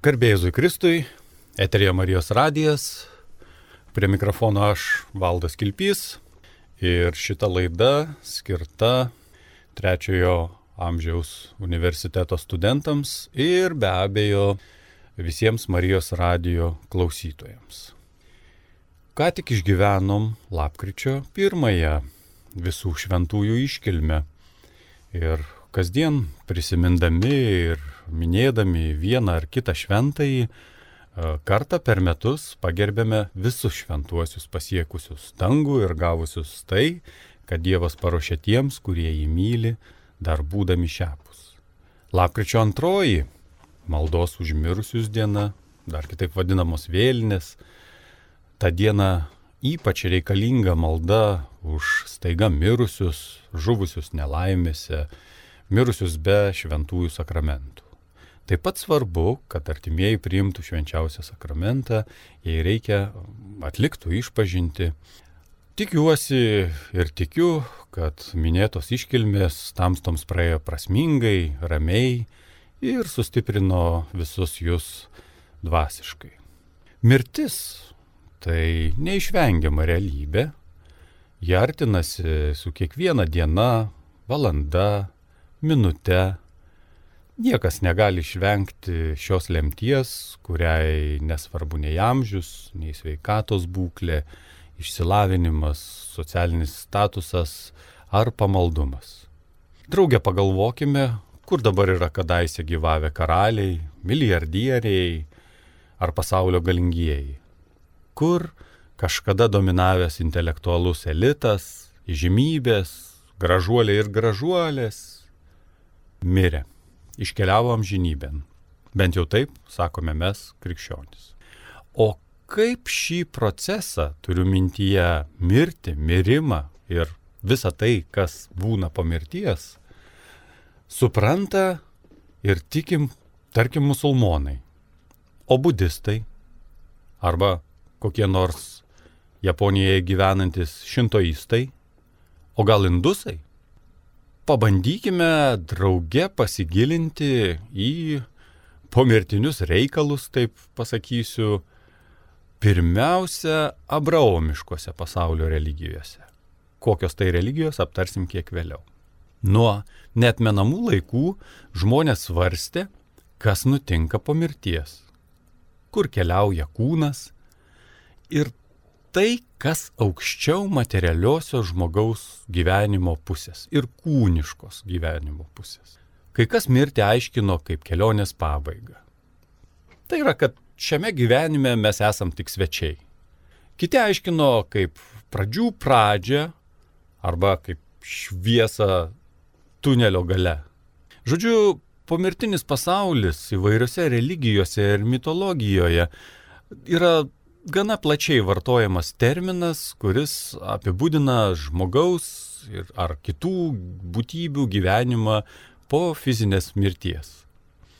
Garbėjai Kristui, Eterija Marijos radijas, prie mikrofono aš Valdas Kilpys ir šita laida skirta trečiojo amžiaus universiteto studentams ir be abejo visiems Marijos radijo klausytojams. Ką tik išgyvenom lapkričio pirmąją visų šventųjų iškilmę ir kasdien prisimindami ir minėdami vieną ar kitą šventąjį, e, kartą per metus pagerbėme visus šventuosius pasiekusius dangų ir gavusius tai, kad Dievas paruošė tiems, kurie jį myli, dar būdami šiapus. Lapkričio antroji - maldos užmirusius diena, dar kitaip vadinamos vėlinės. Ta diena ypač reikalinga malda už staiga mirusius, žuvusius nelaimėse, mirusius be šventųjų sakramentų. Taip pat svarbu, kad artimieji priimtų švenčiausią sakramentą, jei reikia atliktų išpažinti. Tikiuosi ir tikiu, kad minėtos iškilmės tamstoms praėjo prasmingai, ramiai ir sustiprino visus jūs dvasiškai. Mirtis tai neišvengiama realybė, jie artinasi su kiekviena diena, valanda, minute, Niekas negali išvengti šios lemties, kuriai nesvarbu nei amžius, nei sveikatos būklė, išsilavinimas, socialinis statusas ar pamaldumas. Drauge pagalvokime, kur dabar yra kadaise gyvavę karaliai, milijardieriai ar pasaulio galingieji. Kur kažkada dominavęs intelektualus elitas, žymybės, gražuoliai ir gražuolės mirė iškeliavo amžinybėn. Bent jau taip sakome mes, krikščionys. O kaip šį procesą, turiu mintyje mirti, mirimą ir visą tai, kas būna po mirties, supranta ir tikim, tarkim, musulmonai, o budistai arba kokie nors Japonijoje gyvenantis šintoistai, o gal indusai? Pabandykime drauge pasigilinti į pomirtinius reikalus, taip pasakysiu, pirmiausia, abraomiškose pasaulio religijose. Kokios tai religijos aptarsim kiek vėliau. Nuo netmenamų laikų žmonės svarstė, kas nutinka po mirties, kur keliauja kūnas ir tai, kas aukščiau materialiosios žmogaus gyvenimo pusės ir kūniškos gyvenimo pusės. Kai kas mirti aiškino kaip kelionės pabaigą. Tai yra, kad šiame gyvenime mes esam tik svečiai. Kiti aiškino kaip pradžių pradžią arba kaip šviesą tunelio gale. Žodžiu, pomirtinis pasaulis įvairiose religijose ir mitologijoje yra gana plačiai vartojamas terminas, kuris apibūdina žmogaus ir, ar kitų būtybių gyvenimą po fizinės mirties.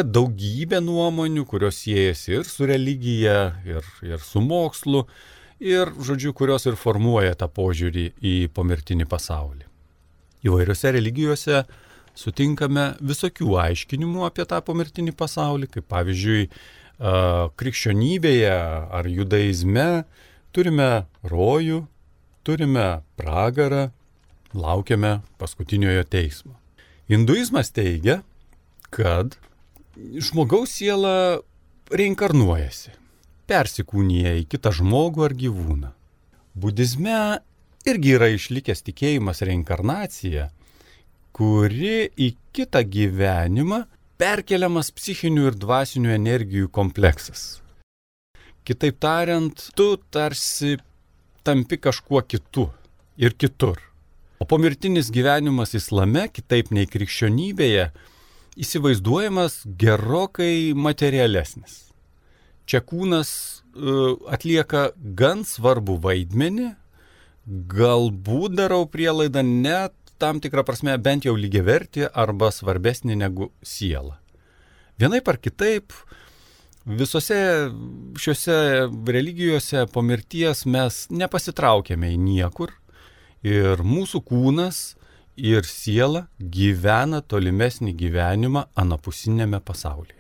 Daugybė nuomonių, kurios siejasi ir su religija, ir, ir su mokslu, ir, žodžiu, kurios ir formuoja tą požiūrį į pomirtinį pasaulį. Įvairiose religijose sutinkame visokių aiškinimų apie tą pomirtinį pasaulį, kaip pavyzdžiui, krikščionybėje ar judaizme turime rojų, turime pragarą, laukiame paskutiniojo teismo. Hinduizmas teigia, kad žmogaus siela reinkarnuojasi, persikūnyje į kitą žmogų ar gyvūną. Budizme irgi yra išlikęs tikėjimas reinkarnacija, kuri į kitą gyvenimą perkeliamas psichinių ir dvasinių energijų kompleksas. Kitaip tariant, tu tarsi tampi kažkuo kitu ir kitur. O pomirtinis gyvenimas islame, kitaip nei krikščionybėje, įsivaizduojamas gerokai materialesnis. Čia kūnas uh, atlieka gan svarbu vaidmenį, galbūt darau prielaidą net tam tikrą prasme bent jau lygiavertį arba svarbesnį negu siela. Vienaip ar kitaip, visose šiuose religijose po mirties mes nepasitraukėme į niekur ir mūsų kūnas ir siela gyvena tolimesnį gyvenimą anapusinėme pasaulyje.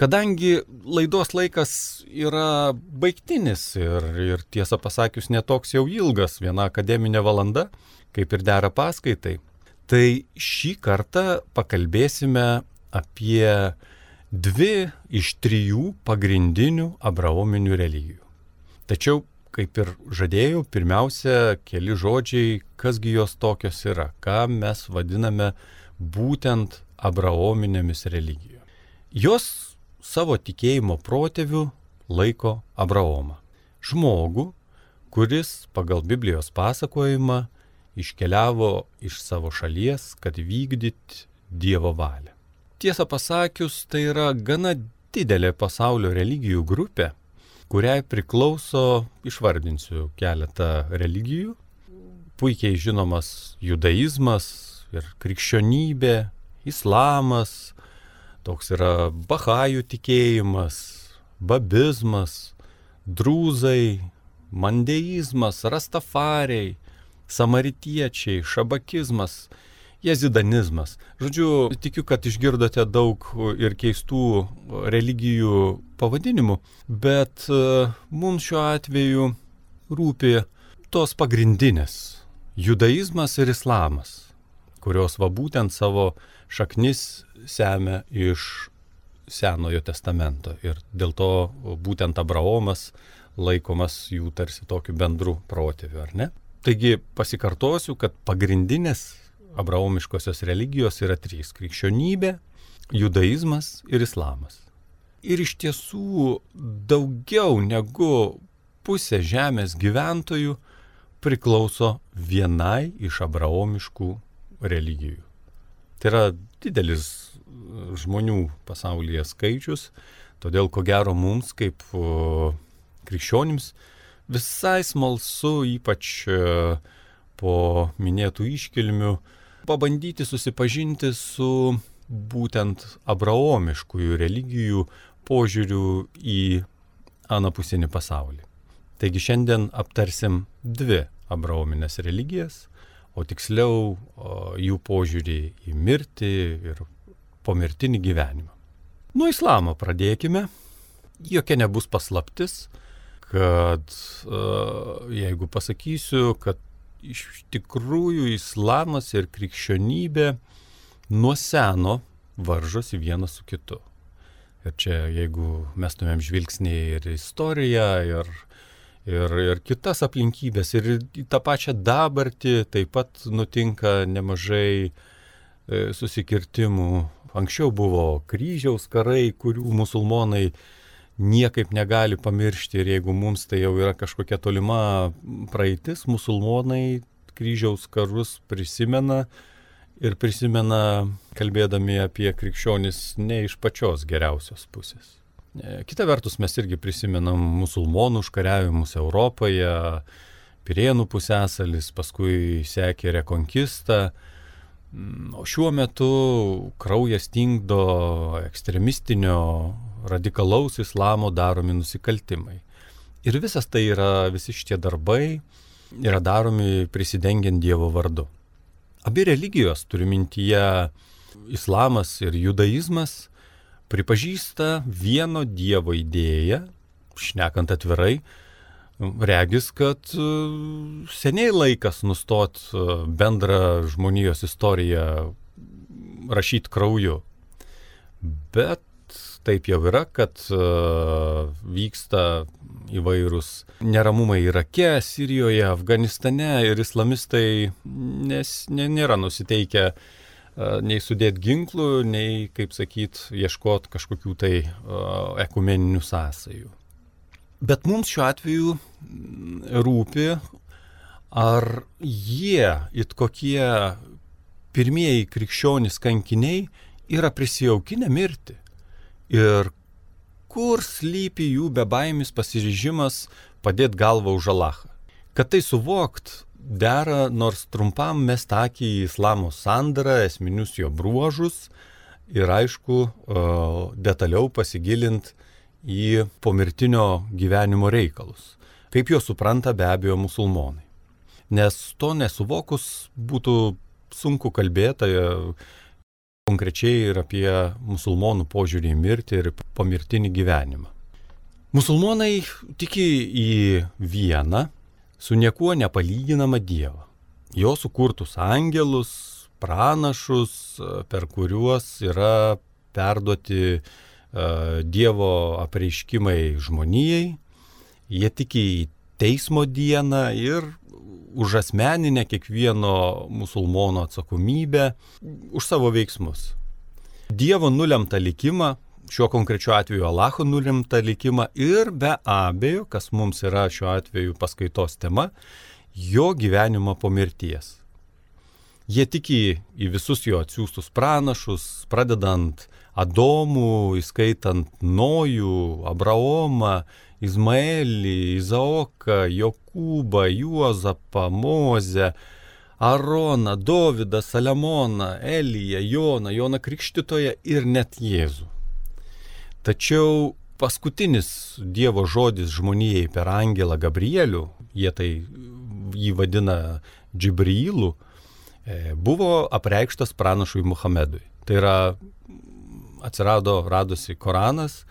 Kadangi laidos laikas yra baigtinis ir, ir tiesą pasakius netoks jau ilgas, viena akademinė valanda, kaip ir dera paskaitai, tai šį kartą pakalbėsime apie dvi iš trijų pagrindinių abraominių religijų. Tačiau, kaip ir žadėjau, pirmiausia, keli žodžiai, kasgi jos tokios yra, ką mes vadiname būtent abraominėmis religijomis. Jos savo tikėjimo protėvių laiko Abraomą. Žmogų, kuris pagal Biblijos pasakojimą iškeliavo iš savo šalies, kad vykdyt Dievo valią. Tiesą pasakius, tai yra gana didelė pasaulio religijų grupė, kuriai priklauso, išvardinsiu keletą religijų, puikiai žinomas judaizmas ir krikščionybė, islamas, Toks yra bahajų tikėjimas, babizmas, drūzai, mandeizmas, rastafariai, samaritiečiai, šabakizmas, jezidanizmas. Žodžiu, tikiu, kad išgirdote daug ir keistų religijų pavadinimų, bet e, mums šiuo atveju rūpi tos pagrindinės - judaizmas ir islamas, kurios va būtent savo šaknis semia iš Senojo testamento ir dėl to būtent Abraomas laikomas jų tarsi tokiu bendru protėviu, ar ne? Taigi pasikartosiu, kad pagrindinės abraomiškosios religijos yra trys - krikščionybė, judaizmas ir islamas. Ir iš tiesų daugiau negu pusė žemės gyventojų priklauso vienai iš abraomiškų religijų. Tai yra didelis e, žmonių pasaulyje skaičius, todėl ko gero mums kaip krikščionims visai smalsu, ypač e, po minėtų iškilmių, pabandyti susipažinti su būtent abraomiškųjų religijų požiūriu į anapusinį pasaulį. Taigi šiandien aptarsim dvi abraominės religijas o tiksliau jų požiūrį į mirtį ir pomirtinį gyvenimą. Nuo islamo pradėkime. Jokia nebus paslaptis, kad uh, jeigu pasakysiu, kad iš tikrųjų islamas ir krikščionybė nuo seno varžosi vienas su kitu. Ir čia, jeigu mestumėm žvilgsnį ir istoriją, ir ir, ir kitas aplinkybės, ir į tą pačią dabartį taip pat nutinka nemažai e, susikirtimų. Anksčiau buvo kryžiaus karai, kurių musulmonai niekaip negali pamiršti ir jeigu mums tai jau yra kažkokia tolima praeitis, musulmonai kryžiaus karus prisimena ir prisimena kalbėdami apie krikščionis ne iš pačios geriausios pusės. E, kita vertus, mes irgi prisimenam musulmonų užkariavimus Europoje, Pirienų pusėsalis, paskui sekė rekonkista, mm, o šiuo metu kraujas tingdo ekstremistinio radikalaus islamo daromi nusikaltimai. Ir visas tai yra, visi šitie darbai yra daromi prisidengiant Dievo vardu. Abi religijos, turiu mintyje islamas ir judaizmas, pripažįsta vieno Dievo idėją, šnekant atvirai, regis, kad e, seniai laikas nustot e, bendrą žmonijos istoriją rašyti krauju. Bet taip jau yra, kad uh, vyksta įvairūs neramumai Irake, Sirijoje, Afganistane ir islamistai nes, ne, nėra nusiteikę uh, nei sudėti ginklų, nei, kaip sakyt, ieškoti kažkokių tai ekumeninių sąsajų. Bet mums šiuo atveju rūpi, ar jie, it kokie pirmieji krikščionys kankiniai, yra prisijaukinę mirti. Ir kur slypi jų bebaimis pasiryžimas padėti galvą už Alachą. Kad tai suvokt, dera nors trumpam mest akį į islamo sandarą, esminius jo bruožus ir aišku detaliau pasigilint į pomirtinio gyvenimo reikalus. Kaip jo supranta be abejo musulmonai. Nes to nesuvokus būtų sunku kalbėti konkrečiai ir apie musulmonų požiūrį į mirtį ir pomirtinį gyvenimą. Musulmonai tiki į vieną, su niekuo nepalyginamą Dievą. Jo sukurtus angelus, pranašus, per kuriuos yra perduoti uh, Dievo apreiškimai žmonijai. Jie tiki į teismo dieną ir už asmeninę kiekvieno musulmono atsakomybę, už savo veiksmus. Dievo nulemta likimą, šiuo konkrečiu atveju Alacho nulemta likimą ir be abejo, kas mums yra šiuo atveju paskaitos tema, jo gyvenimą po mirties. Jie tiki į visus jo atsiųstus pranašus, pradedant Adomų, įskaitant Nojų, Abraomą, Izmaelį, Izaoką, Jokūbą, Juozapą, Mozę, Aroną, Dovydą, Saliamoną, Eliją, Joną, Joną Krikštytoją ir net Jėzų. Tačiau paskutinis Dievo žodis žmonijai per Angelą Gabrielių, jie tai jį vadina Džibrilu, buvo apreikštas pranašui Muhamedui. Tai yra atsirado, radosi Koranas,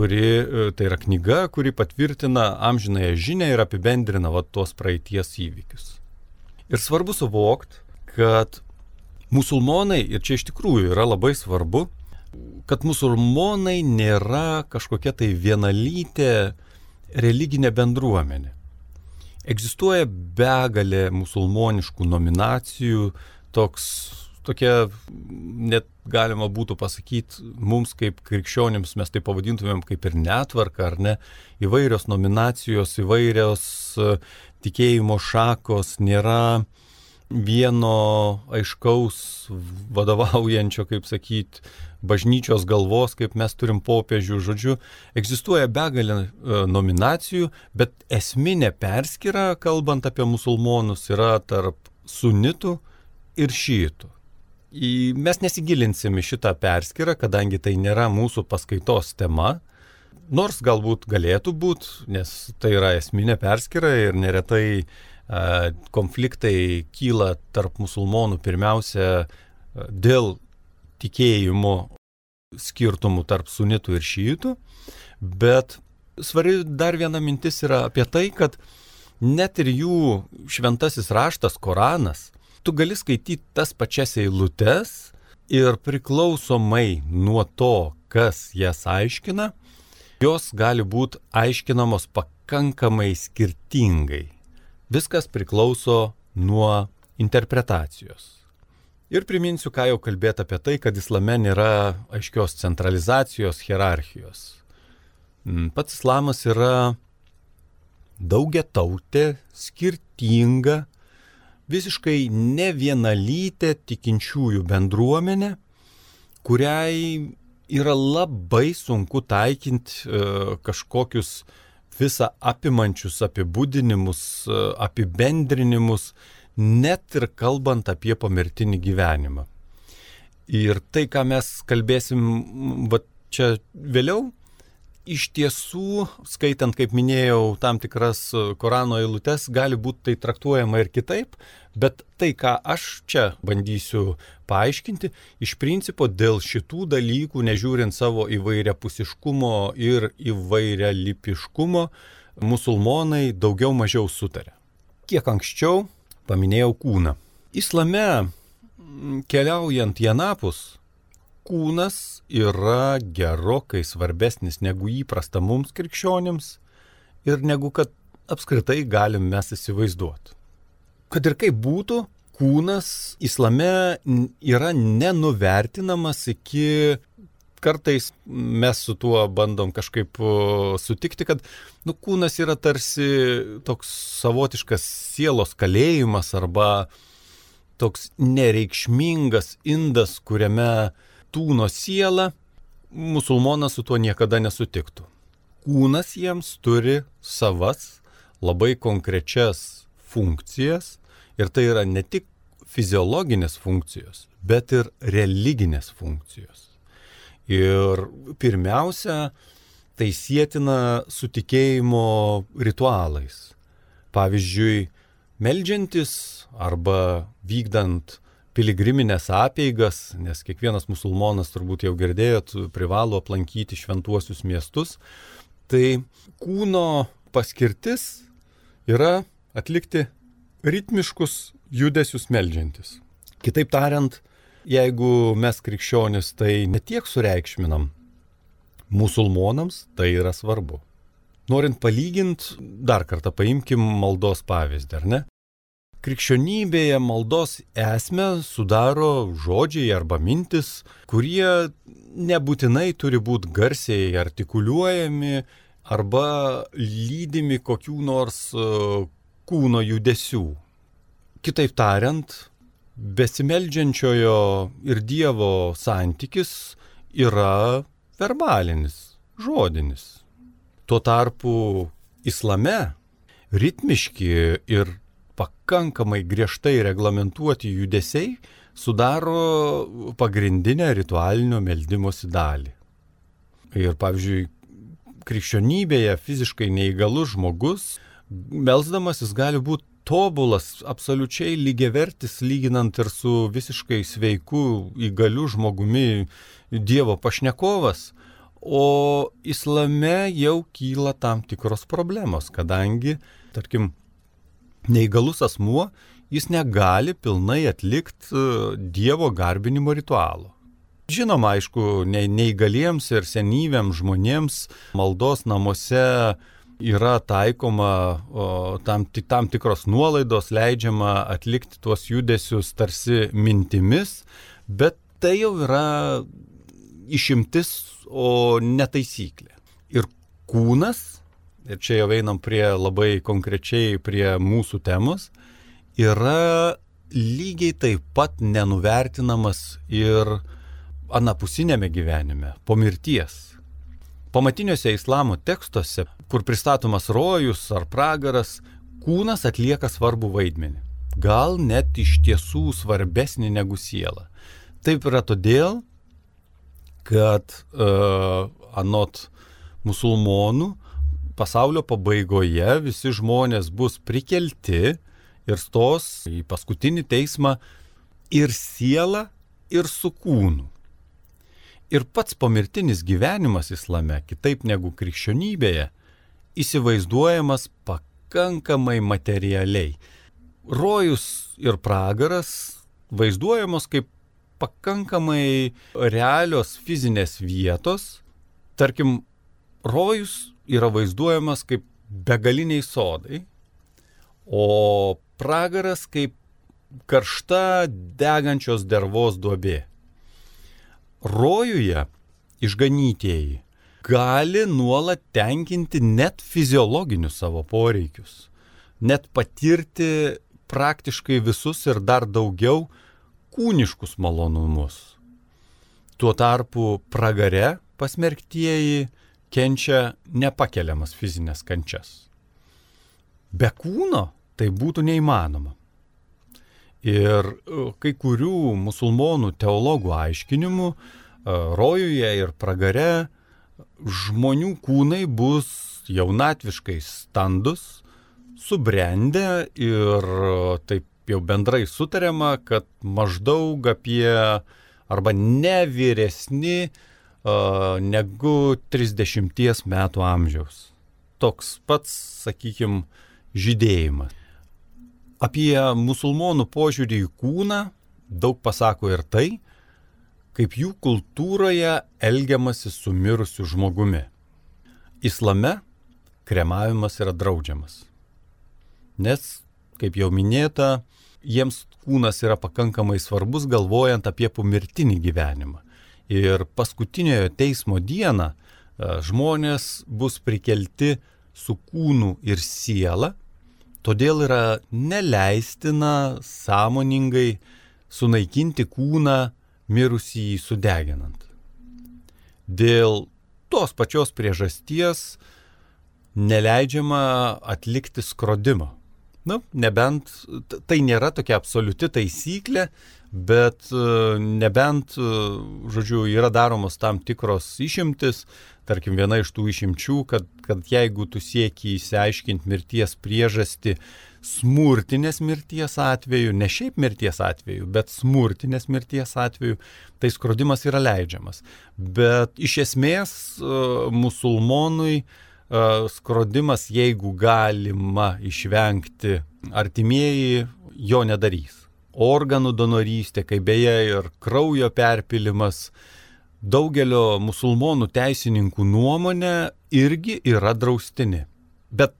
kuri, e, tai yra knyga, kuri patvirtina amžinąją žinę ir apibendrina va, tuos praeities įvykius. Ir svarbu suvokti, kad musulmonai, ir čia iš tikrųjų yra labai svarbu, kad musulmonai nėra kažkokia tai vienalytė religinė bendruomenė. Egzistuoja begalė musulmoniškų nominacijų, toks tokia, net galima būtų pasakyti, mums kaip krikščionims mes tai pavadintumėm kaip ir netvarka, ar ne, įvairios nominacijos, įvairios e, tikėjimo šakos, nėra vieno aiškaus vadovaujančio, kaip sakyti, bažnyčios galvos, kaip mes turim popiežių, žodžiu, egzistuoja begalė e, nominacijų, bet esminė perskyra, kalbant apie musulmonus, yra tarp sunitų ir šytų. Mes nesigilinsim į šitą perskirą, kadangi tai nėra mūsų paskaitos tema, nors galbūt galėtų būti, nes tai yra esminė perskira ir neretai konfliktai kyla tarp musulmonų pirmiausia dėl tikėjimo skirtumų tarp sunitų ir šytų, bet svari dar viena mintis yra apie tai, kad net ir jų šventasis raštas Koranas tu gali skaityti tas pačias eilutes ir priklausomai nuo to, kas jas aiškina, jos gali būti aiškinamos pakankamai skirtingai. Viskas priklauso nuo interpretacijos. Ir priminsiu, ką jau kalbėti apie tai, kad islame nėra aiškios centralizacijos, hierarchijos. Mm, pats islamas yra daugia tautė, skirtinga, visiškai ne vienalytė tikinčiųjų bendruomenė, kuriai yra labai sunku taikinti e, kažkokius visą apimančius apibūdinimus, e, apibendrinimus, net ir kalbant apie pomirtinį gyvenimą. Ir tai, ką mes kalbėsim va, čia vėliau, iš tiesų, skaitant, kaip minėjau, tam tikras Korano eilutes, gali būti tai traktuojama ir kitaip, bet tai, ką aš čia bandysiu paaiškinti, iš principo dėl šitų dalykų, nežiūrint savo įvairia pusiškumo ir įvairia lipiškumo, musulmonai daugiau mažiau sutarė. Kiek anksčiau paminėjau kūną. Islame keliaujant į Anapus, kūnas yra gerokai svarbesnis negu įprasta mums krikščionims ir negu kad apskritai galim mes įsivaizduoti. Kad ir kaip būtų, kūnas islame yra nenuvertinamas iki kartais mes su tuo bandom kažkaip sutikti, kad nu, kūnas yra tarsi toks savotiškas sielos kalėjimas arba toks nereikšmingas indas, kuriame tūno siela, musulmonas su tuo niekada nesutiktų. Kūnas jiems turi savas labai konkrečias funkcijas ir tai yra ne tik fiziologinės funkcijos, bet ir religinės funkcijos. Ir pirmiausia, tai sėtina su tikėjimo ritualais. Pavyzdžiui, melžiantis arba vykdant piligriminės apeigas, nes kiekvienas musulmonas turbūt jau girdėjot, privalo aplankyti šventuosius miestus. Tai kūno paskirtis yra atlikti ritmiškus judesius melžiantis. Kitaip tariant, jeigu mes krikščionis tai netiek sureikšminam, musulmonams tai yra svarbu. Norint palyginti, dar kartą paimkim maldos pavyzdį, ar ne? Krikščionybėje maldos esmę sudaro žodžiai arba mintis, kurie nebūtinai turi būti garsiai artikuliuojami arba lydimi kokių nors kūno judesių. Kitaip tariant, besimeldžiančiojo ir Dievo santykis yra verbalinis, žodinis. Tuo tarpu islame ritmiški ir pakankamai griežtai reglamentuoti judesiai sudaro pagrindinę ritualinio meldymosi dalį. Ir pavyzdžiui, krikščionybėje fiziškai neįgalus žmogus, melzdamasis gali būti tobulas, absoliučiai lygiavertis, lyginant ir su visiškai sveiku, įgaliu žmogumi Dievo pašnekovas, o islame jau kyla tam tikros problemos, kadangi, tarkim, neįgalus asmuo, jis negali pilnai atlikti e, Dievo garbinimo ritualo. Žinoma, aišku, neįgaliems ir senyviams žmonėms maldos namuose yra taikoma o, tam, tam tikros nuolaidos, leidžiama atlikti tuos judesius tarsi mintimis, bet tai jau yra išimtis, o netaisyklė. Ir kūnas ir čia jau einam prie labai konkrečiai prie mūsų temos, yra lygiai taip pat nenuvertinamas ir anapusinėme gyvenime, po mirties. Pamatiniuose islamo tekstuose, kur pristatomas rojus ar pragaras, kūnas atlieka svarbų vaidmenį. Gal net iš tiesų svarbesnį negu siela. Taip yra todėl, kad uh, anot musulmonų pasaulio pabaigoje visi žmonės bus prikelti ir stos į paskutinį teismą ir siela, ir su kūnu. Ir pats pomirtinis gyvenimas islame, kitaip negu krikščionybėje, įsivaizduojamas pakankamai materialiai. Rojus ir pragaras vaizduojamos kaip pakankamai realios fizinės vietos. Tarkim, rojus yra vaizduojamas kaip begaliniai sodai, o pragaras kaip karšta degančios dervos duobė. Rojuje išganytieji gali nuolat tenkinti net fiziologinius savo poreikius, net patirti praktiškai visus ir dar daugiau kūniškus malonumus. Tuo tarpu pragare pasmerktieji kenčia nepakeliamas fizinės kančias. Be kūno tai būtų neįmanoma. Ir e, kai kurių musulmonų teologų aiškinimų, e, rojuje ir pragare žmonių kūnai bus jaunatviškai standus, subrendę ir e, taip jau bendrai sutariama, kad maždaug apie arba ne vyresni negu 30 metų amžiaus. Toks pats, sakykime, žydėjimas. Apie musulmonų požiūrį į kūną daug pasako ir tai, kaip jų kultūroje elgiamasi su mirusiu žmogumi. Islame kremavimas yra draudžiamas. Nes, kaip jau minėta, jiems kūnas yra pakankamai svarbus galvojant apie pomirtinį gyvenimą. Ir paskutiniojo teismo dieną e, žmonės bus prikelti su kūnu ir siela, todėl yra neleistina sąmoningai sunaikinti kūną mirusį sudeginant. Dėl tos pačios priežasties neleidžiama atlikti skrodimo. Na, nebent tai nėra tokia absoliuti taisyklė, bet e, nebent, e, žodžiu, yra daromos tam tikros išimtis, tarkim, viena iš tų išimčių, kad, kad jeigu tu sieki įsiaiškinti mirties priežastį smurtinės mirties atveju, ne šiaip mirties atveju, bet smurtinės mirties atveju, tai skrodimas yra leidžiamas. Bet iš esmės e, musulmonui skrodimas, jeigu galima išvengti, artimieji jo nedarys organų donorystė, kaip beje ir kraujo perpilimas, daugelio musulmonų teisininkų nuomonė irgi yra draustini. Bet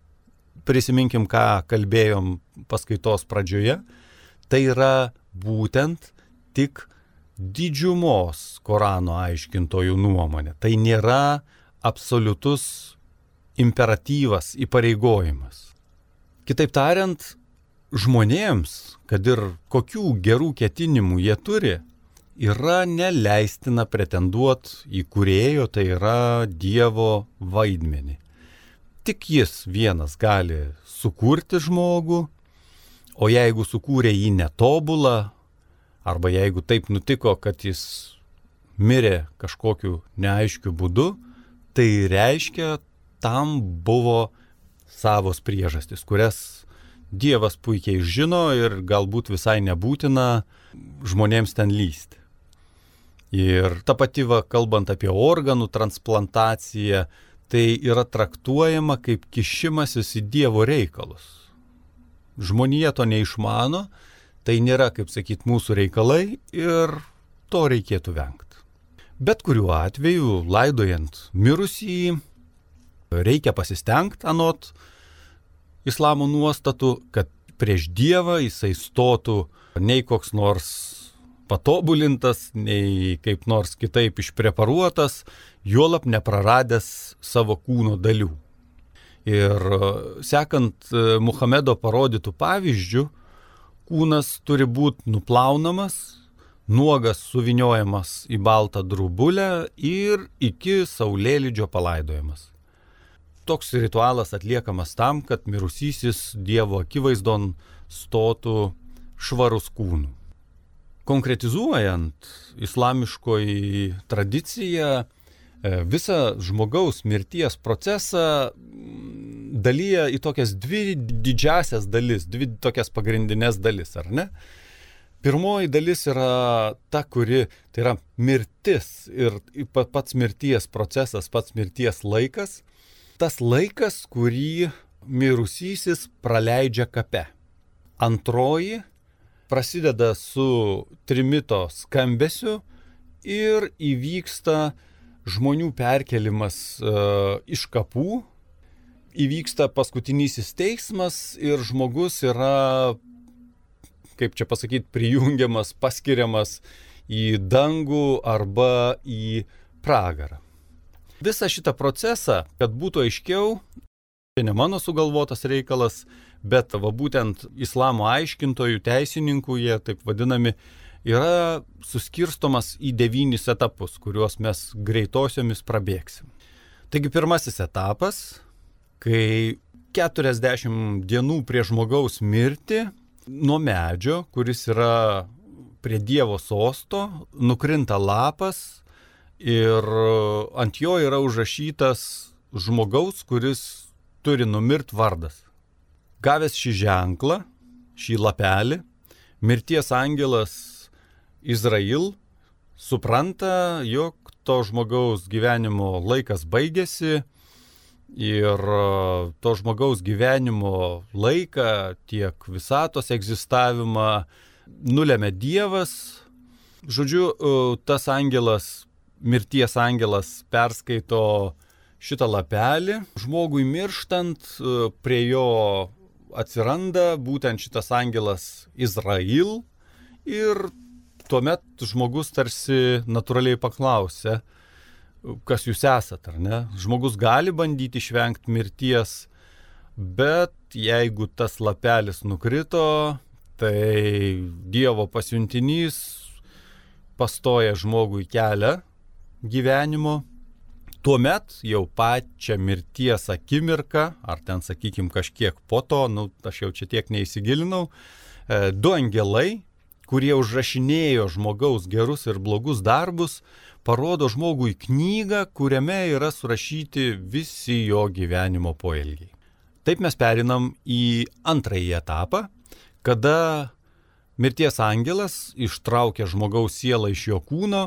prisiminkim, ką kalbėjom paskaitos pradžioje, tai yra būtent tik didžiumos Korano aiškintojų nuomonė. Tai nėra absoliutus imperatyvas, įpareigojimas. Kitaip tariant, žmonėms, kad ir kokių gerų ketinimų jie turi, yra neleistina pretenduoti į kurėjo, tai yra Dievo vaidmenį. Tik jis vienas gali sukurti žmogų, o jeigu sukūrė jį netobulą, arba jeigu taip nutiko, kad jis mirė kažkokiu neaiškiu būdu, tai reiškia, tam buvo savos priežastis, kurias Dievas puikiai žino ir galbūt visai nebūtina žmonėms ten lysti. Ir ta pati, va, kalbant apie organų transplantaciją, tai yra traktuojama kaip kišimasis į Dievo reikalus. Žmonija to neišmano, tai nėra, kaip sakyt, mūsų reikalai ir to reikėtų vengti. Bet kuriuo atveju, laidojant mirusį, reikia pasistengti anot islamo nuostatų, kad prieš Dievą jisai stotų nei koks nors patobulintas, nei kaip nors kitaip išpreparuotas, juolap nepraradęs savo kūno dalių. Ir sekant e, Muhamedo parodytų pavyzdžių, kūnas turi būti nuplaunamas, nuogas suviniojamas į baltą drubulę ir iki saulėlydžio palaidojamas toks ritualas atliekamas tam, kad mirusysis Dievo akivaizdon stotų švarus kūnų. Konkretizuojant islamiškoji tradicija, e, visą žmogaus mirties procesą mm, dalyja į tokias dvi didžiasias dalis, dvi tokias pagrindinės dalis, ar ne? Pirmoji dalis yra ta, kuri, tai yra mirtis ir pats mirties procesas, pats mirties laikas, tas laikas, kurį mirusysis praleidžia kape. Antroji prasideda su trimito skambesiu ir įvyksta žmonių perkelimas uh, iš kapų, įvyksta paskutinysis teismas ir žmogus yra, kaip čia pasakyti, prijungiamas, paskiriamas į dangų arba į pragarą. Visą šitą procesą, kad būtų aiškiau, tai ne mano sugalvotas reikalas, bet va būtent islamo aiškintojų, teisininkų, jie taip vadinami, yra suskirstomas į devynis etapus, kuriuos mes greitosiomis prabėgsim. Taigi pirmasis etapas, kai 40 dienų prie žmogaus mirti nuo medžio, kuris yra prie Dievo sosto, nukrinta lapas ir ant jo yra užrašytas žmogaus, kuris turi numirt vardas. Gavęs šį ženklą, šį lapelį, mirties angelas Izrail supranta, jog to žmogaus gyvenimo laikas baigėsi ir e, to žmogaus gyvenimo laiką, tiek visatos egzistavimą nulėmė Dievas. Žodžiu, e, tas angelas mirties angelas perskaito šitą lapelį, žmogui mirštant e, prie jo atsiranda būtent šitas angelas Izrail ir tuomet žmogus tarsi natūraliai paklausia, kas jūs esat, ar ne? Žmogus gali bandyti išvengti mirties, bet jeigu tas lapelis nukrito, tai Dievo pasiuntinys pastoja žmogui kelią gyvenimo, tuomet jau pačią mirties akimirką, ar ten, sakykime, kažkiek po to, nu, aš jau čia tiek neįsigilinau, e, du angelai, kurie užrašinėjo žmogaus gerus ir blogus darbus, parodo žmogui knygą, kuriame yra surašyti visi jo gyvenimo poelgiai. Taip mes perinam į antrąjį etapą, kada mirties angelas ištraukia žmogaus sielą iš jo kūno,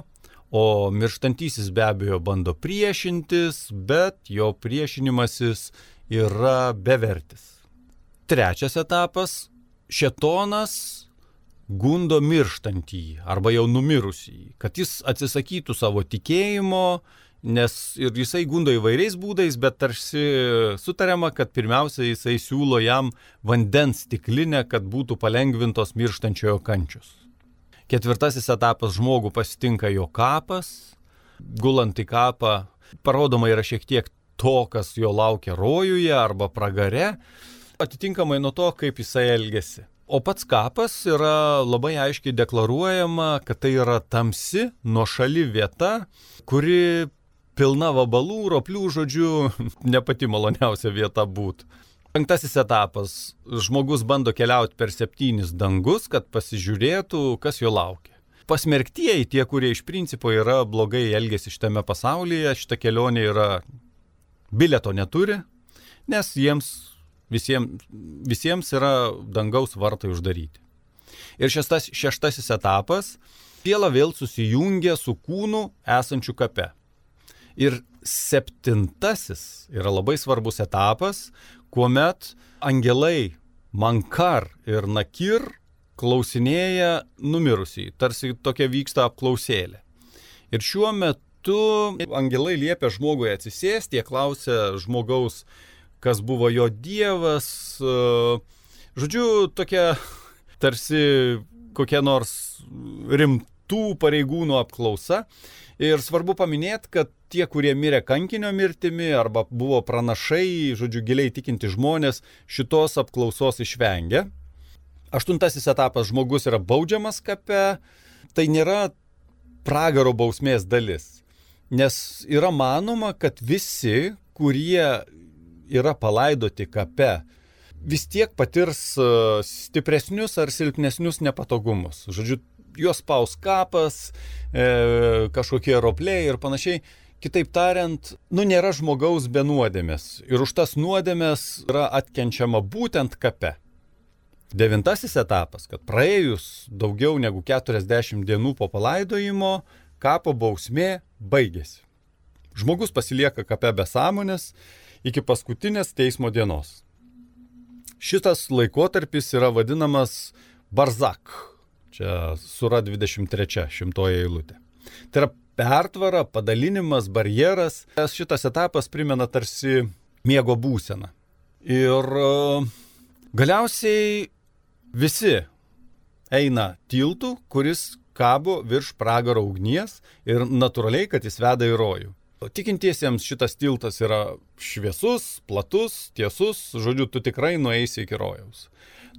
o mirštantysis be abejo bando priešintis, bet jo priešinimasis yra bevertis. Trečias etapas - šetonas gundo mirštantį arba jau numirusį, kad jis atsisakytų savo tikėjimo, nes ir jisai gundo įvairiais būdais, bet tarsi sutariama, kad pirmiausia jisai siūlo jam vandens stiklinę, kad būtų palengvintos mirštančiojo kančius. Ketvirtasis etapas žmogų pasitinka jo kapas, gulant į kapą, parodoma yra šiek tiek to, kas jo laukia rojuje arba pragare, atitinkamai nuo to, kaip jisai elgesi. O pats kapas yra labai aiškiai deklaruojama, kad tai yra tamsi, nuošali vieta, kuri pilna vabalų, roplių žodžių, ne pati maloniausia vieta būtų. Penktasis etapas. Žmogus bando keliauti per septynis dangus, kad pasižiūrėtų, kas jo laukia. Pasmerktieji, tie, kurie iš principo yra blogai elgesi šitame pasaulyje, šita kelionė yra bileto neturi, nes jiems visiems, visiems yra dangaus vartai uždaryti. Ir šeštas, šeštasis etapas - siela vėl susijungia su kūnu esančiu kape. Ir septintasis yra labai svarbus etapas, kuomet angelai Mankar ir Nakir klausinėja numirusiai, tarsi tokia vyksta apklausėlė. Ir šiuo metu angelai liepia žmogui atsisėsti, jie klausia žmogaus, kas buvo jo dievas. E, žodžiu, tokia tarsi kokia nors rimtų pareigūnų apklausa. Ir svarbu paminėti, kad tie, kurie mirė kankinio mirtimi arba buvo pranašai, žodžiu, giliai tikinti žmonės, šitos apklausos išvengia. Aštuntasis etapas - žmogus yra baudžiamas kape. Tai nėra pragaro bausmės dalis. Nes yra manoma, kad visi, kurie yra palaidoti kape, vis tiek patirs e, stipresnius ar silpnesnius nepatogumus. Žodžiu, juos paus kapas, e, kažkokie ropliai ir panašiai. Kitaip tariant, nu nėra žmogaus be nuodėmės ir už tas nuodėmės yra atkenčiama būtent kape. Devintasis etapas, kad praėjus daugiau negu 40 dienų po palaidojimo, kapo bausmė baigėsi. Žmogus pasilieka kape be sąmonės iki paskutinės teismo dienos. Šitas laikotarpis yra vadinamas Barzak. Čia sura 23, šimtoje eilutė. Tai yra pertvara, padalinimas, barjeras. Šitas etapas primena tarsi miego būseną. Ir e, galiausiai visi eina tiltų, kuris kabo virš pragaro ugnies ir natūraliai, kad jis veda į rojų. Tikintiesiems šitas tiltas yra šviesus, platus, tiesus, žodžiu, tu tikrai nueisi iki rojaus.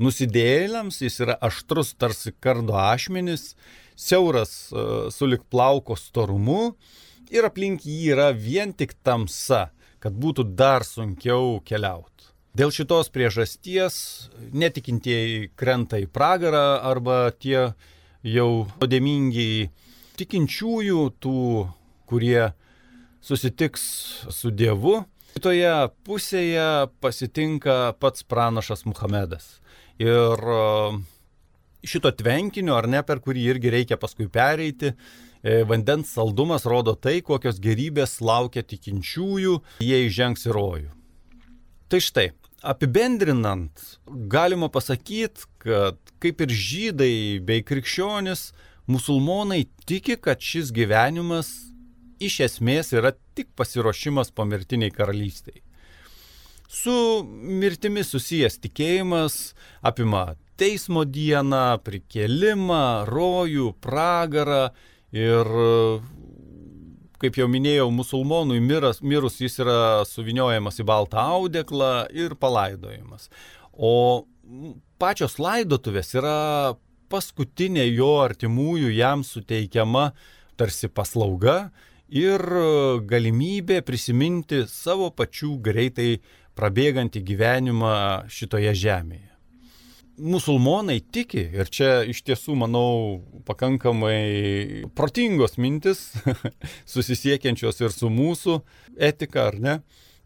Nusidėlėms jis yra aštrus tarsi kardo ašmenis, siauras uh, sulik plauko storumu ir aplink jį yra vien tik tamsa, kad būtų dar sunkiau keliauti. Dėl šitos priežasties netikintieji krenta į pragarą arba tie jau nuodėmingi tikinčiųjų, tų, kurie susitiks su Dievu. Kitoje pusėje pasitinka pats pranašas Muhamedas. Ir e, šito tvenkinio, ar ne, per kurį irgi reikia paskui pereiti, e, vandens saldumas rodo tai, kokios gerybės laukia tikinčiųjų, jie įžengs į rojų. Tai štai, apibendrinant, galima pasakyti, kad kaip ir žydai bei krikščionis, musulmonai tiki, kad šis gyvenimas iš esmės yra tik pasiruošimas pomirtiniai karalystiai. Su mirtimi susijęs tikėjimas apima teismo dieną, prikelimą, rojų, pragarą ir, kaip jau minėjau, musulmonui miras, mirus jis yra suviniojamas į baltą audeklą ir palaidojimas. O pačios laidotuvės yra paskutinė jo artimųjų jam suteikiama tarsi paslauga ir e, galimybė prisiminti savo pačių greitai prabėgantį gyvenimą šitoje žemėje. musulmonai tiki, ir čia iš tiesų, manau, pakankamai protingos mintis, susisiekiančios ir su mūsų etika, ar ne,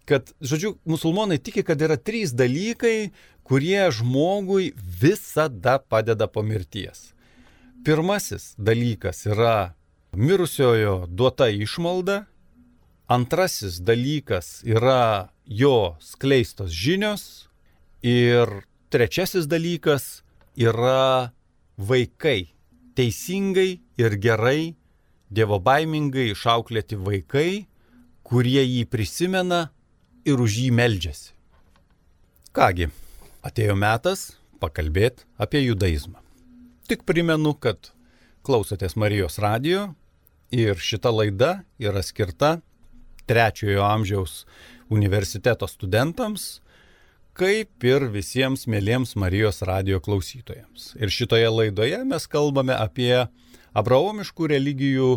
kad, žodžiu, musulmonai tiki, kad yra trys dalykai, kurie žmogui visada padeda po mirties. Pirmasis dalykas yra mirusiojo duota išmalda, antrasis dalykas yra jo skleistos žinios ir trečiasis dalykas yra vaikai. Teisingai ir gerai, dievo baimingai išauklėti vaikai, kurie jį prisimena ir už jį meldžiasi. Kągi, atėjo metas pakalbėti apie judaizmą. Tik primenu, kad klausotės Marijos radio ir šita laida yra skirta trečiojo amžiaus universiteto studentams, kaip ir visiems mėlyms Marijos radio klausytojams. Ir šitoje laidoje mes kalbame apie abraomiškų religijų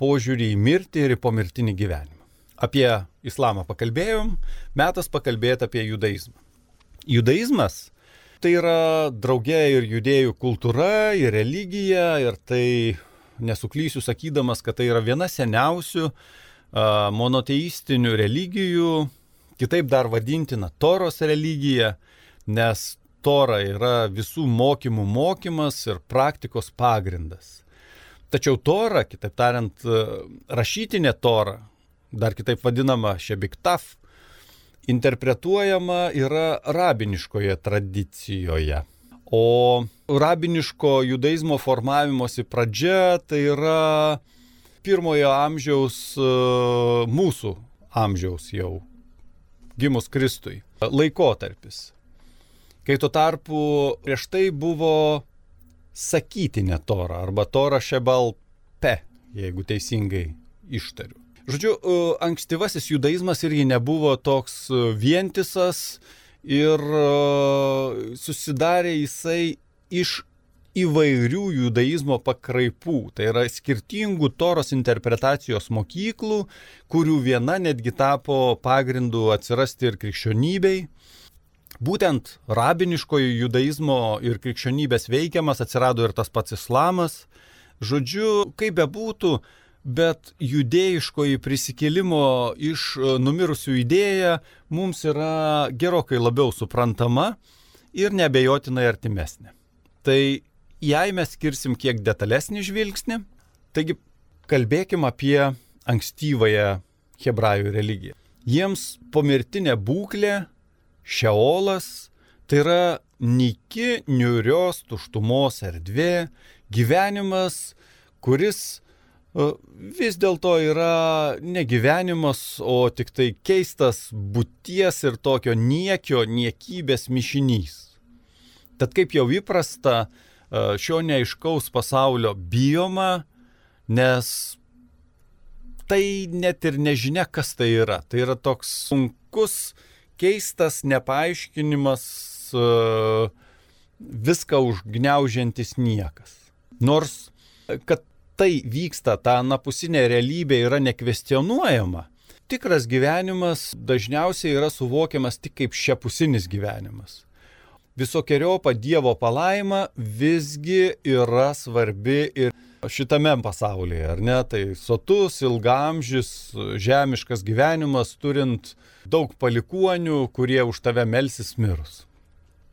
požiūrį į mirtį ir į pomirtinį gyvenimą. Apie islamą pakalbėjom, metas pakalbėti apie judaizmą. Judaizmas tai yra draugė ir judėjų kultūra, ir religija, ir tai nesuklysiu sakydamas, kad tai yra viena seniausių monoteistinių religijų kitaip dar vadintina Toros religija, nes Tora yra visų mokymų mokymas ir praktikos pagrindas. Tačiau Tora, kitaip tariant, rašytinė Tora, dar kitaip vadinama Šebiktaf, interpretuojama yra rabiniškoje tradicijoje. O rabiniško judaizmo formavimosi pradžia tai yra pirmojo amžiaus mūsų amžiaus jau gimus Kristui laikotarpis. Kai tuo tarpu prieš tai buvo sakytinė tora arba tora šebal pe, jeigu teisingai ištariu. Žodžiu, e, ankstyvasis judaizmas irgi nebuvo toks e, vientisas ir e, susidarė jisai iš įvairių judaizmo pakraipų, tai yra skirtingų toros interpretacijos mokyklų, kurių viena netgi tapo pagrindu atsirasti ir krikščionybei. Būtent rabiniškojo judaizmo ir krikščionybės veikiamas atsirado ir tas pats islamas. Žodžiu, kaip bebūtų, bet judėjiškoji prisikėlimo iš numirusių idėja mums yra gerokai labiau suprantama ir nebejotinai artimesnė. Tai jei mes skirsim kiek detalesnį žvilgsnį, taigi kalbėkim apie ankstyvąją hebrajų religiją. Jiems pomirtinė būklė, šeolas, tai yra niki, niurios tuštumos erdvė, gyvenimas, kuris e, vis dėlto yra ne gyvenimas, o tik tai keistas būties ir tokio niekio, niekybės mišinys. Tad kaip jau įprasta, šio neaiškaus pasaulio bijoma, nes tai net ir nežinia, kas tai yra. Tai yra toks sunkus, keistas, nepaaiškinimas, viską užgneužiantis niekas. Nors, kad tai vyksta, ta anapusinė realybė yra nekvestionuojama, tikras gyvenimas dažniausiai yra suvokiamas tik kaip šiapusinis gyvenimas visokiojopa Dievo palaima visgi yra svarbi ir šitame pasaulyje, ar ne? Tai sotus, ilgamžis, žemiškas gyvenimas, turint daug palikuonių, kurie už tave melsis mirus.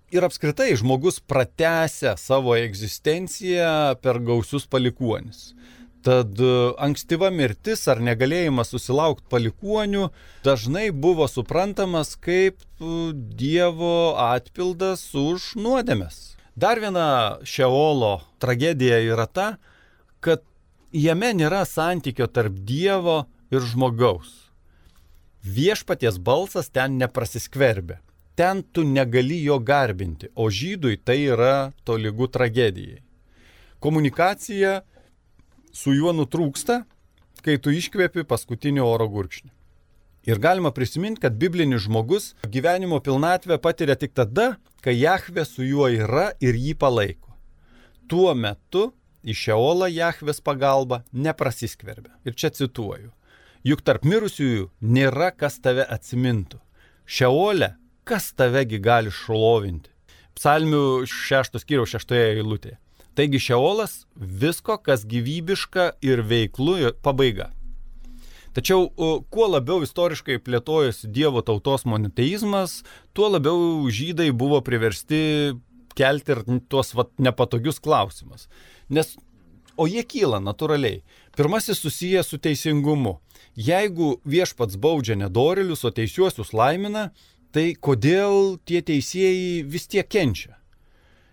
Ir apskritai žmogus pratęsia savo egzistenciją per gausius palikuonis. Tad e, ankstyva mirtis ar negalėjimas susilaukti palikuonių dažnai buvo suprantamas kaip e, Dievo atpildas už nuodėmes. Dar viena Šeolo tragedija yra ta, kad jame nėra santykio tarp Dievo ir žmogaus. Viešpaties balsas ten neprasiskverbia. Ten tu negali jo garbinti, o žydui tai yra tolygų tragedijai. Komunikacija su juo nutrūksta, kai tu iškvepi paskutinį oro gurkšnį. Ir galima prisiminti, kad biblinis žmogus gyvenimo pilnatvę patiria tik tada, kai Jahve su juo yra ir jį palaiko. Tuo metu į Šeolą Jahvės pagalba neprasiskverbia. Ir čia cituoju. Juk tarp mirusiųjų nėra kas tave atsimintų. Šeolė, kas tavegi gali šlovinti. psalmių šeštos skyriaus šeštoje eilutėje. Taigi šeolas visko, kas gyvybiška ir veiklu pabaiga. Tačiau kuo labiau istoriškai plėtojosi Dievo tautos monoteizmas, tuo labiau žydai buvo priversti kelti ir tuos vat, nepatogius klausimus. Nes, o jie kyla natūraliai. Pirmasis susijęs su teisingumu. Jeigu viešpats baudžia nedorilius, o teisiuosius laimina, tai kodėl tie teisėjai vis tiek kenčia?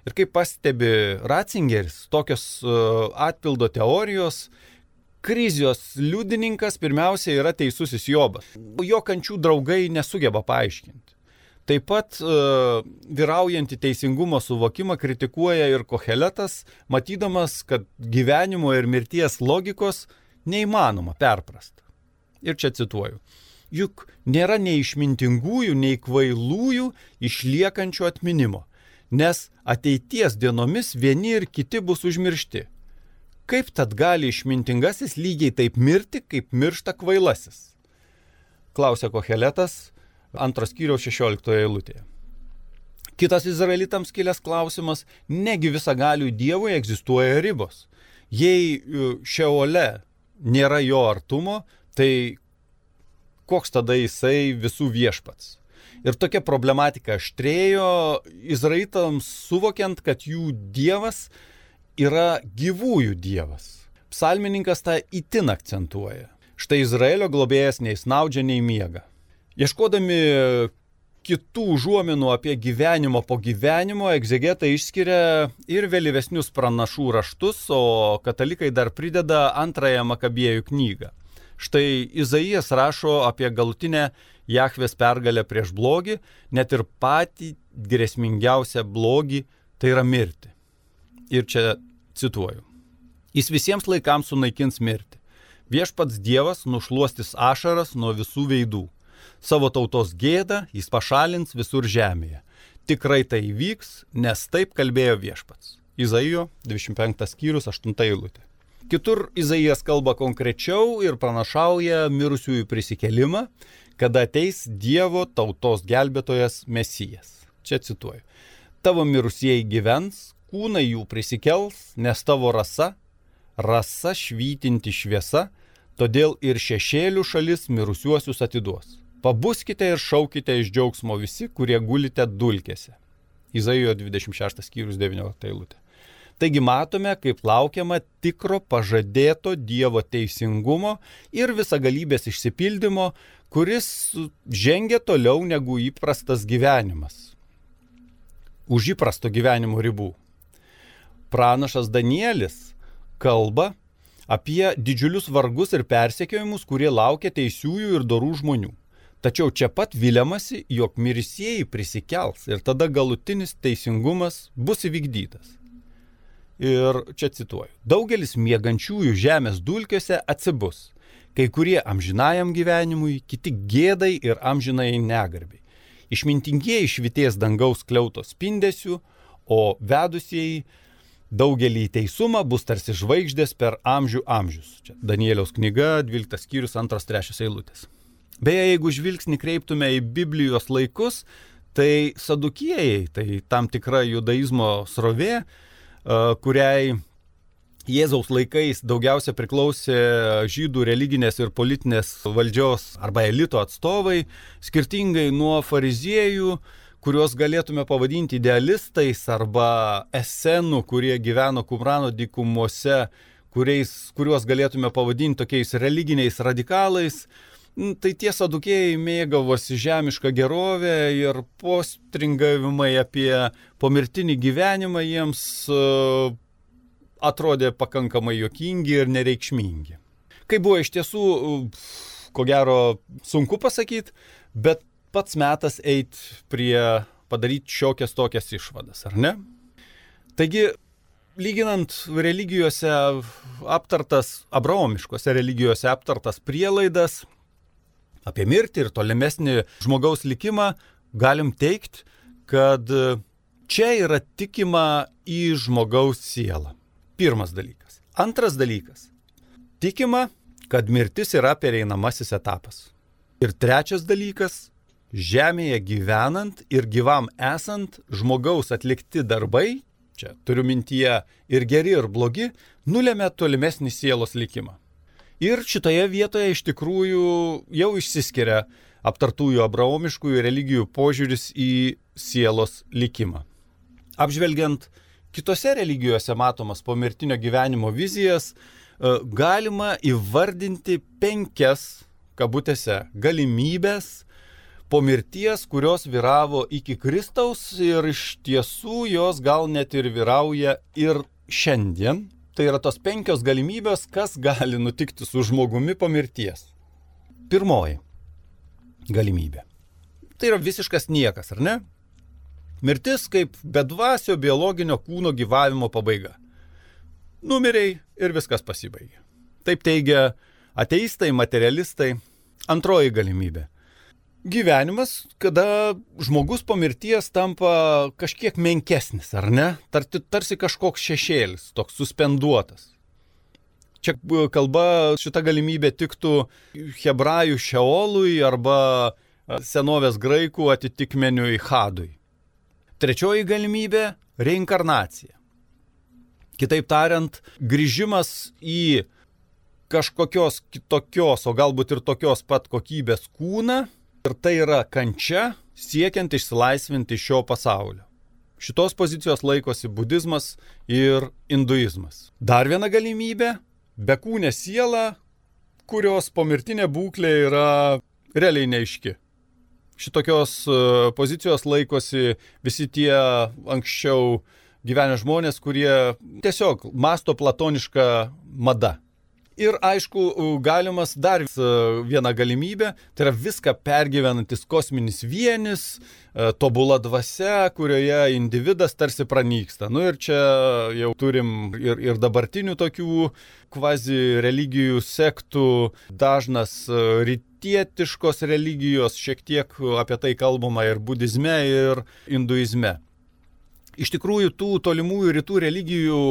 Ir kaip pastebi Ratzingeris, tokios uh, atpildo teorijos krizijos liudininkas pirmiausia yra teisusis Jobas. Jo kančių draugai nesugeba paaiškinti. Taip pat uh, vyraujantį teisingumo suvokimą kritikuoja ir Koheletas, matydamas, kad gyvenimo ir mirties logikos neįmanoma perprasti. Ir čia cituoju. Juk nėra nei išmintingųjų, nei kvailųjų išliekančių atminimo, nes ateities dienomis vieni ir kiti bus užmiršti Kaip tad gali išmintingasis lygiai taip mirti, kaip miršta kvailasis? Klausė Koheletas antros kiriaus 16 eilutėje. Kitas izraelitams kilęs klausimas, negi visagaliui Dievui egzistuoja ribos. Jei e, šeole nėra jo artumo, tai koks tada jisai visų viešpats? Ir tokia problematika aštrėjo izraelitams suvokiant, kad jų Dievas yra gyvųjų dievas. Psalmininkas tą itin akcentuoja. Štai Izraelio globėjas nei snaudžia, nei miega. Ieškodami kitų užuominų apie gyvenimo po gyvenimo, egzegetai išskiria ir vėlyvesnius pranašų raštus, o katalikai dar prideda antrąją Makabiejų knygą. Štai Izaijas rašo apie galutinę Jahvės pergalę prieš blogį, net ir patį grėsmingiausią blogį, tai yra mirti. Ir čia cituoju. Jis visiems laikams sunaikins mirtį. Viešpats Dievas nušuostis ašaras nuo visų veidų. Savo tautos gėdą jis pašalins visur žemėje. Tikrai tai įvyks, nes taip kalbėjo viešpats. Izaijo 25 skyrius 8 eilutė. Kitur Izaijas kalba konkrečiau ir pranašauja mirusiųjų prisikelimą, kada ateis Dievo tautos gelbėtojas Mesijas. Čia cituoju. Tavo mirusieji gyvens, kūnai jų prisikels, nes tavo rasa, rasa švytinti šviesa, todėl ir šešėlių šalis mirusiuosius atiduos. Pabuskite ir šaukite iš džiaugsmo visi, kurie gulite dulkėse. Izaijo 26 skyrius 19 eilutė. Taigi matome, kaip laukiama tikro pažadėto Dievo teisingumo ir visagalybės išsipildymo, kuris žengia toliau negu įprastas gyvenimas. Už įprasto gyvenimo ribų pranašas Danielis kalba apie didžiulius vargus ir persekiojimus, kurie laukia teisiųjų ir dorų žmonių. Tačiau čia pat viliamasi, jog mirisieji prisikels ir tada galutinis teisingumas bus įvykdytas. Ir čia cituoju. Daugelis mėgančiųjų žemės dulkėse atsibus. Kai kurie amžinajam gyvenimui, kiti gėdai ir amžinai negarbiai. Išmintingieji švities dangaus kliautos spindesių, o vedusieji daugelį teisumą bus tarsi žvaigždės per amžių amžius. Čia Danieliaus knyga, 12 skyrius, 2-3 eilutės. Beje, jeigu žvilgsnį kreiptume į Biblijos laikus, tai sadukėjai, tai tam tikra judaizmo srovė, kuriai Jėzaus laikais daugiausia priklausė žydų religinės ir politinės valdžios arba elito atstovai, skirtingai nuo fariziejų, kuriuos galėtume pavadinti idealistais arba esenų, kurie gyveno Kumrano dykumuose, kuriais, kuriuos galėtume pavadinti tokiais religiniais radikalais, tai tie sadukėjai mėgavosi žemišką gerovę ir postringavimai apie pomirtinį gyvenimą jiems uh, atrodė pakankamai jokingi ir nereikšmingi. Kaip buvo iš tiesų, uh, ko gero, sunku pasakyti, bet pats metas eiti prie padaryti šiokias tokias išvadas, ar ne? Taigi, lyginant religijose aptartas, abraomiškose religijose aptartas prielaidas apie mirtį ir tolimesnį žmogaus likimą, galim teikti, kad čia yra tikima į žmogaus sielą. Pirmas dalykas. Antras dalykas. Tikima, kad mirtis yra pereinamasis etapas. Ir trečias dalykas žemėje gyvenant ir gyvam esant žmogaus atlikti darbai, čia turiu mintyje ir geri, ir blogi, nulėmė tolimesnį sielos likimą. Ir šitoje vietoje iš tikrųjų jau išsiskiria aptartųjų abraomiškųjų religijų požiūris į sielos likimą. Apžvelgiant kitose religijose matomas pomirtinio gyvenimo vizijas, e, galima įvardinti penkias kabutėse, galimybės po mirties, kurios vyravo iki Kristaus ir iš tiesų jos gal net ir vyrauja ir šiandien. Tai yra tos penkios galimybės, kas gali nutikti su žmogumi po mirties. Pirmoji galimybė. Tai yra visiškas niekas, ar ne? Mirtis kaip bedvasio biologinio kūno gyvavimo pabaiga. Numeriai ir viskas pasibaigė. Taip teigia Ateistai, materialistai. Antroji galimybė. Gyvenimas, kada žmogus po mirties tampa kažkiek menkesnis, ar ne? Tarsi, tarsi kažkoks šešėlis, toks suspenduotas. Čia kalba šita galimybė tiktų hebrajų šeolui arba senovės graikų atitikmeniui hadui. Trečioji galimybė - reinkarnacija. Kitaip tariant, grįžimas į kažkokios kitokios, o galbūt ir tokios pat kokybės kūną. Ir tai yra kančia siekiant išsilaisvinti iš šio pasaulio. Šitos pozicijos laikosi budizmas ir hinduizmas. Dar viena galimybė - bekūnė siela, kurios pomirtinė būklė yra realiai neiški. Šitokios e, pozicijos laikosi visi tie anksčiau gyvenę žmonės, kurie tiesiog masto platonišką madą. Ir aišku, galimas dar viena galimybė, tai yra viską pergyvenantis kosminis vienis, e, tobula dvasia, kurioje individas tarsi pranyksta. Nu ir čia jau turim ir, ir dabartinių tokių kvazi religijų sektų, dažnas e, rytietiškos religijos, šiek tiek apie tai kalbama ir budizme, ir hinduizme. Iš tikrųjų, tų tolimųjų rytų religijų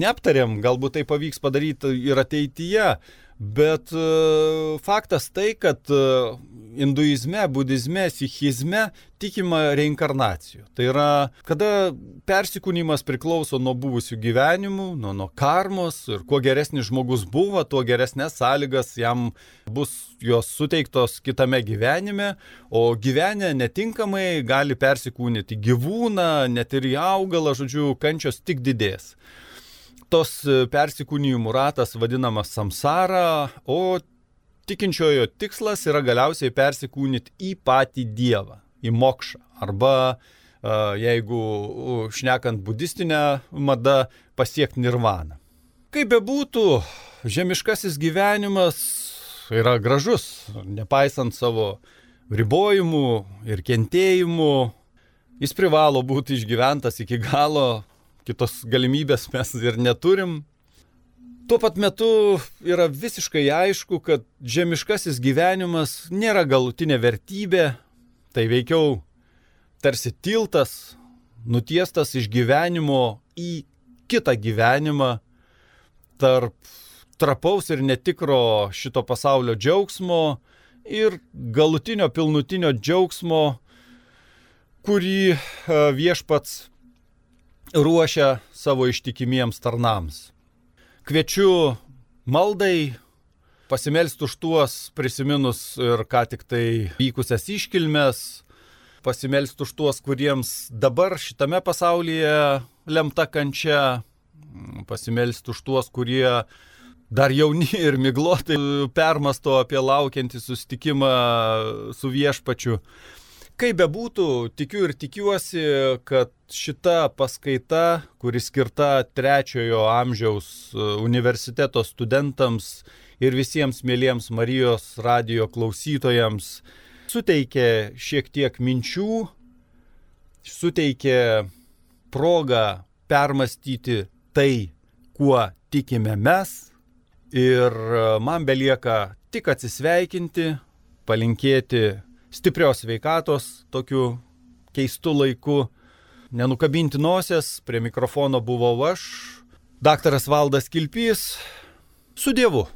neaptarėm, galbūt tai pavyks padaryti ir ateityje, Bet e, faktas tai, kad e, hinduizme, budizme, sikhizme tikima reinkarnacijų. Tai yra, kada persikūnymas priklauso nuo buvusių gyvenimų, nuo, nuo karmos ir kuo geresnis žmogus buvo, tuo geresnės sąlygas jam bus jos suteiktos kitame gyvenime, o gyvenę netinkamai gali persikūnyti gyvūną, net ir į augalą, žodžiu, kančios tik didės tos e, persikūnijimų ratas vadinamas samsara, o tikinčiojo tikslas yra galiausiai persikūnyti į patį Dievą, į mokšą. Arba, e, jeigu šnekant budistinę madą, pasiekti nirvaną. Kaip bebūtų, žemiškasis gyvenimas yra gražus, nepaisant savo ribojimų ir kentėjimų, jis privalo būti išgyventas iki galo, kitos galimybės mes ir neturim. Tuo pat metu yra visiškai aišku, kad žemiškasis gyvenimas nėra galutinė vertybė, tai veikiau tarsi tiltas, nutiestas iš gyvenimo į kitą gyvenimą tarp trapaus ir netikro šito pasaulio džiaugsmo ir galutinio pilnutinio džiaugsmo, kurį e, viešpats ruošia savo ištikimiems tarnams. Kviečiu maldai pasimelsti už tuos prisiminus ir ką tik tai vykusias iškilmes, pasimelsti už tuos, kuriems dabar šitame pasaulyje lemta kančia, pasimelsti už tuos, kurie dar jauni ir miglotai permasto apie laukiantį susitikimą su viešpačiu. Kaip bebūtų, tikiu ir tikiuosi, kad šita paskaita, kuri skirta trečiojo amžiaus e, universiteto studentams ir visiems mėlyjams Marijos radio klausytojams, suteikė šiek tiek minčių, suteikė progą permastyti tai, kuo tikime mes. Ir e, man belieka tik atsisveikinti, palinkėti stiprios veikatos tokiu keistu laiku, nenukabinti nosies, prie mikrofono buvau aš, daktaras Valdas Kilpys, su Dievu.